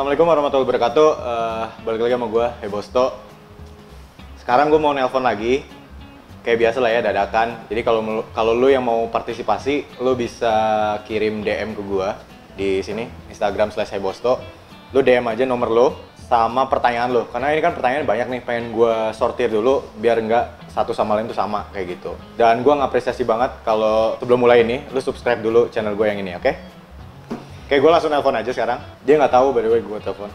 Assalamualaikum warahmatullahi wabarakatuh. Eh, balik lagi sama gue, Hebosto. Sekarang gue mau nelpon lagi. Kayak biasa lah ya, dadakan. Jadi kalau kalau lu yang mau partisipasi, lu bisa kirim DM ke gue di sini, Instagram slash Hebosto. Lu DM aja nomor lu sama pertanyaan lu. Karena ini kan pertanyaan banyak nih, pengen gue sortir dulu biar nggak satu sama lain tuh sama kayak gitu. Dan gue ngapresiasi banget kalau sebelum mulai ini, lu subscribe dulu channel gue yang ini, oke? Kayak gue langsung nelpon aja sekarang. Dia nggak tahu by the way gue telepon.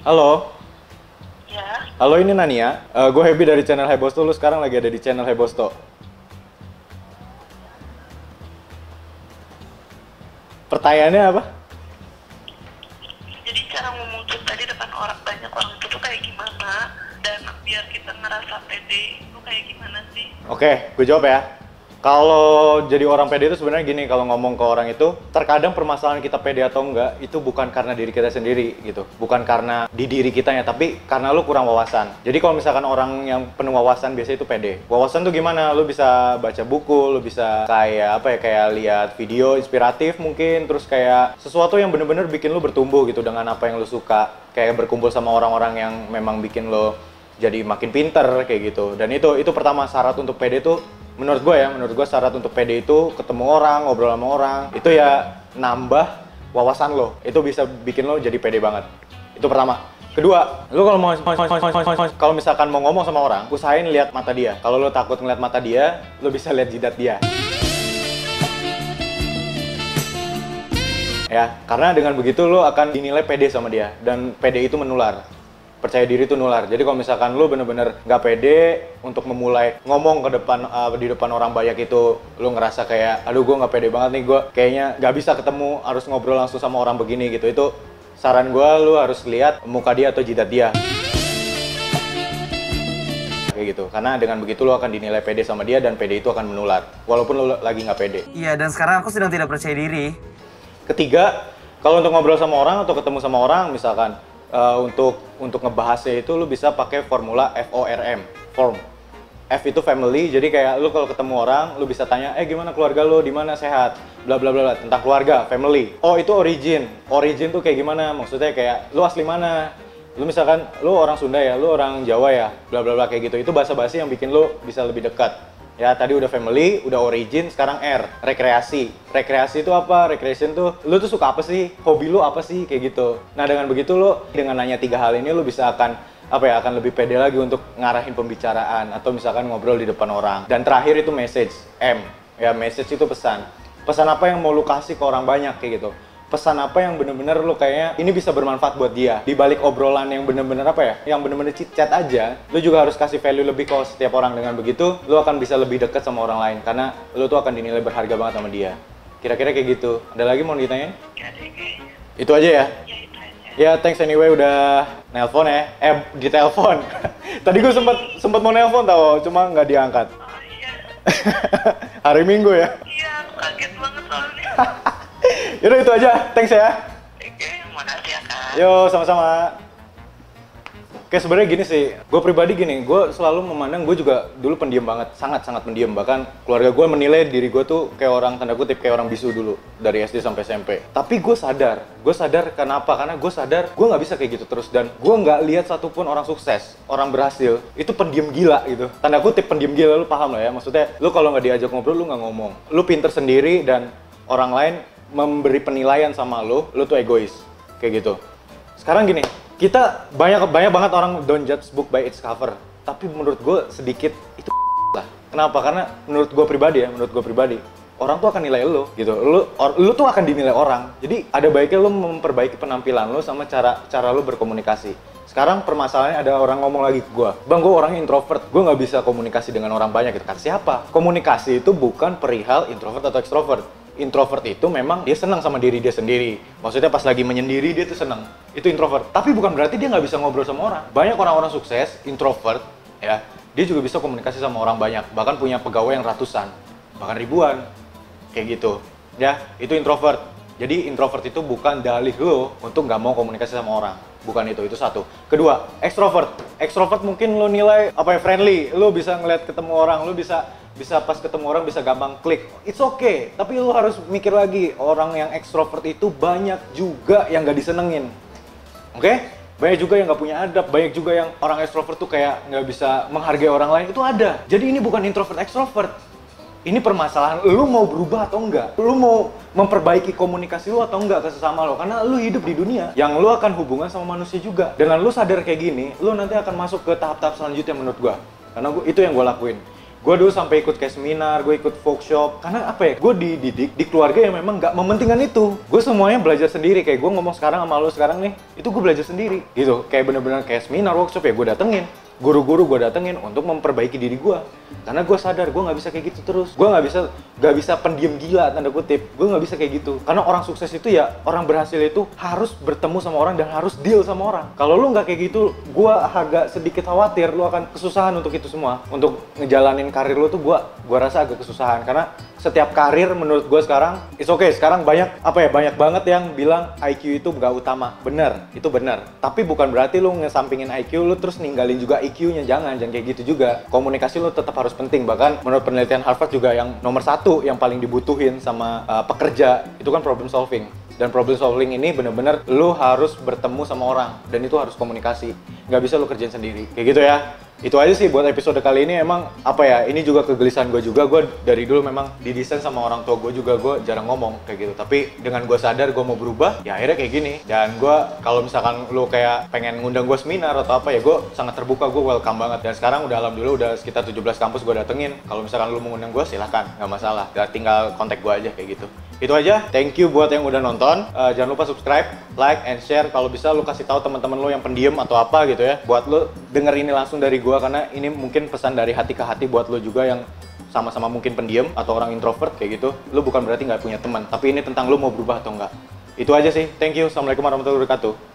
Halo, Ya, halo ini Nania. gue Happy dari channel Hebosto. Lu sekarang lagi ada di channel Hebosto. Pertanyaannya apa? jadi cara ngomong kita di depan orang banyak orang biar kita ngerasa pede itu kayak gimana sih? Oke, gue jawab ya. Kalau jadi orang pede itu sebenarnya gini, kalau ngomong ke orang itu, terkadang permasalahan kita pede atau enggak itu bukan karena diri kita sendiri gitu, bukan karena di diri kitanya, tapi karena lu kurang wawasan. Jadi kalau misalkan orang yang penuh wawasan biasanya itu pede. Wawasan tuh gimana? Lu bisa baca buku, lu bisa kayak apa ya, kayak lihat video inspiratif mungkin, terus kayak sesuatu yang bener-bener bikin lu bertumbuh gitu dengan apa yang lu suka, kayak berkumpul sama orang-orang yang memang bikin lo jadi makin pinter kayak gitu. Dan itu itu pertama syarat untuk PD itu menurut gue ya menurut gue syarat untuk PD itu ketemu orang ngobrol sama orang itu ya nambah wawasan lo. Itu bisa bikin lo jadi PD banget. Itu pertama. Kedua lo kalau mau kalau misalkan mau ngomong sama orang usahain lihat mata dia. Kalau lo takut ngeliat mata dia lo bisa lihat jidat dia. Ya karena dengan begitu lo akan dinilai pede sama dia dan pede itu menular percaya diri itu nular. Jadi kalau misalkan lo bener-bener nggak pede untuk memulai ngomong ke depan uh, di depan orang banyak itu lo ngerasa kayak aduh gue nggak pede banget nih gue kayaknya nggak bisa ketemu harus ngobrol langsung sama orang begini gitu. Itu saran gue lo harus lihat muka dia atau jidat dia. Kayak gitu. Karena dengan begitu lo akan dinilai pede sama dia dan pede itu akan menular. Walaupun lo lagi nggak pede. Iya, dan sekarang aku sedang tidak percaya diri. Ketiga, kalau untuk ngobrol sama orang atau ketemu sama orang, misalkan eh, untuk untuk ngebahasnya itu lu bisa pakai formula FORM, form. F itu family, jadi kayak lu kalau ketemu orang, lu bisa tanya, eh gimana keluarga lu, di mana sehat, bla bla bla bla tentang keluarga, family. Oh itu origin, origin tuh kayak gimana? Maksudnya kayak lu asli mana? Lu misalkan lu orang Sunda ya, lu orang Jawa ya, bla bla bla kayak gitu. Itu bahasa basi yang bikin lu bisa lebih dekat. Ya tadi udah family, udah origin, sekarang R, rekreasi. Rekreasi itu apa? Recreation tuh, lu tuh suka apa sih? Hobi lu apa sih? Kayak gitu. Nah dengan begitu lu, dengan nanya tiga hal ini lu bisa akan apa ya akan lebih pede lagi untuk ngarahin pembicaraan atau misalkan ngobrol di depan orang. Dan terakhir itu message M, ya message itu pesan. Pesan apa yang mau lu kasih ke orang banyak kayak gitu pesan apa yang bener-bener lu kayaknya ini bisa bermanfaat buat dia? Di balik obrolan yang bener-bener apa ya? Yang bener-bener chit chat aja lu juga harus kasih value lebih ke setiap orang. Dengan begitu lu akan bisa lebih dekat sama orang lain. Karena lu tuh akan dinilai berharga banget sama dia. Kira-kira kayak gitu. Ada lagi mau ditanyain? Kayaknya. itu aja ya? Ya thanks anyway. Udah nelpon ya. Eh ditelepon. Tadi gue sempet sempet mau nelpon tau cuma nggak diangkat. Oh iya, hari minggu ya? Iya aku kaget banget soalnya. Yaudah itu aja, thanks ya. Oke, makasih ya kak. Yo, sama-sama. Oke, sebenarnya gini sih, gue pribadi gini, gue selalu memandang gue juga dulu pendiam banget, sangat-sangat pendiam. Bahkan keluarga gue menilai diri gue tuh kayak orang tanda kutip kayak orang bisu dulu dari SD sampai SMP. Tapi gue sadar, gue sadar kenapa? Karena gue sadar gue nggak bisa kayak gitu terus dan gue nggak lihat satupun orang sukses, orang berhasil itu pendiam gila gitu. Tanda kutip pendiam gila lu paham lah ya? Maksudnya lu kalau nggak diajak ngobrol lu nggak ngomong, lu pinter sendiri dan orang lain memberi penilaian sama lu, lu tuh egois kayak gitu. Sekarang gini, kita banyak banyak banget orang don't judge book by its cover. Tapi menurut gue sedikit itu lah. Kenapa? Karena menurut gue pribadi ya, menurut gue pribadi, orang tuh akan nilai lu gitu. Lu or- lu tuh akan dinilai orang. Jadi ada baiknya lu memperbaiki penampilan lu sama cara cara lu berkomunikasi. Sekarang permasalahannya ada orang ngomong lagi ke gue, bang gue orangnya introvert, gue nggak bisa komunikasi dengan orang banyak gitu. Kata siapa? Komunikasi itu bukan perihal introvert atau extrovert introvert itu memang dia senang sama diri dia sendiri. Maksudnya pas lagi menyendiri dia tuh senang. Itu introvert. Tapi bukan berarti dia nggak bisa ngobrol sama orang. Banyak orang-orang sukses, introvert, ya, dia juga bisa komunikasi sama orang banyak. Bahkan punya pegawai yang ratusan, bahkan ribuan. Kayak gitu. Ya, itu introvert. Jadi introvert itu bukan dalih lo untuk nggak mau komunikasi sama orang. Bukan itu, itu satu. Kedua, extrovert. Extrovert mungkin lo nilai apa ya friendly, lo bisa ngeliat ketemu orang, lo bisa bisa pas ketemu orang bisa gampang klik. It's okay, tapi lu harus mikir lagi orang yang ekstrovert itu banyak juga yang gak disenengin. Oke? Banyak juga yang nggak punya adab, banyak juga yang orang ekstrovert tuh kayak nggak bisa menghargai orang lain itu ada. Jadi ini bukan introvert ekstrovert. Ini permasalahan lu mau berubah atau enggak? Lu mau memperbaiki komunikasi lu atau enggak ke sesama lo? Karena lu hidup di dunia yang lu akan hubungan sama manusia juga. Dengan lu sadar kayak gini, lu nanti akan masuk ke tahap-tahap selanjutnya menurut gua. Karena gua, itu yang gua lakuin. Gue dulu sampai ikut kayak seminar, gue ikut workshop. Karena apa ya? Gue dididik di keluarga yang memang nggak mementingkan itu. Gue semuanya belajar sendiri. Kayak gue ngomong sekarang sama lo sekarang nih, itu gue belajar sendiri. Gitu. Kayak bener-bener kayak seminar, workshop ya gue datengin guru-guru gue datengin untuk memperbaiki diri gue karena gue sadar gue nggak bisa kayak gitu terus. Gue nggak bisa nggak bisa pendiam gila tanda kutip. Gue nggak bisa kayak gitu. Karena orang sukses itu ya orang berhasil itu harus bertemu sama orang dan harus deal sama orang. Kalau lu nggak kayak gitu gue agak sedikit khawatir lu akan kesusahan untuk itu semua. Untuk ngejalanin karir lu tuh gue gue rasa agak kesusahan. Karena setiap karir menurut gue sekarang it's okay. Sekarang banyak apa ya banyak banget yang bilang IQ itu nggak utama. Bener itu bener. Tapi bukan berarti lu ngesampingin IQ lu terus ninggalin juga IQ-nya jangan jangan kayak gitu juga. Komunikasi lu tetap harus penting. Bahkan menurut penelitian Harvard juga yang nomor satu yang paling dibutuhin sama uh, pekerja itu kan problem solving. Dan problem solving ini bener-bener lu harus bertemu sama orang dan itu harus komunikasi. Nggak bisa lu kerjain sendiri. Kayak gitu ya itu aja sih buat episode kali ini. Emang apa ya ini juga kegelisahan gue juga. Gue dari dulu memang didesain sama orang tua gue juga. Gue jarang ngomong kayak gitu. Tapi dengan gue sadar gue mau berubah ya akhirnya kayak gini. Dan gue kalau misalkan lu kayak pengen ngundang gue seminar atau apa ya gue sangat terbuka. Gue welcome banget. Dan sekarang udah alhamdulillah udah sekitar 17 kampus gue datengin. Kalau misalkan lu mau ngundang gue silahkan. Nggak masalah. Tinggal kontak gue aja kayak gitu itu aja. Thank you buat yang udah nonton. Uh, jangan lupa subscribe like and share. Kalau bisa lu kasih tahu teman-teman lu yang pendiam atau apa gitu ya. Buat lu denger ini langsung dari gue karena ini mungkin pesan dari hati ke hati buat lo juga yang sama-sama mungkin pendiam atau orang introvert kayak gitu. Lo bukan berarti nggak punya teman tapi ini tentang lo mau berubah atau enggak itu aja sih. Thank you. Assalamualaikum warahmatullahi wabarakatuh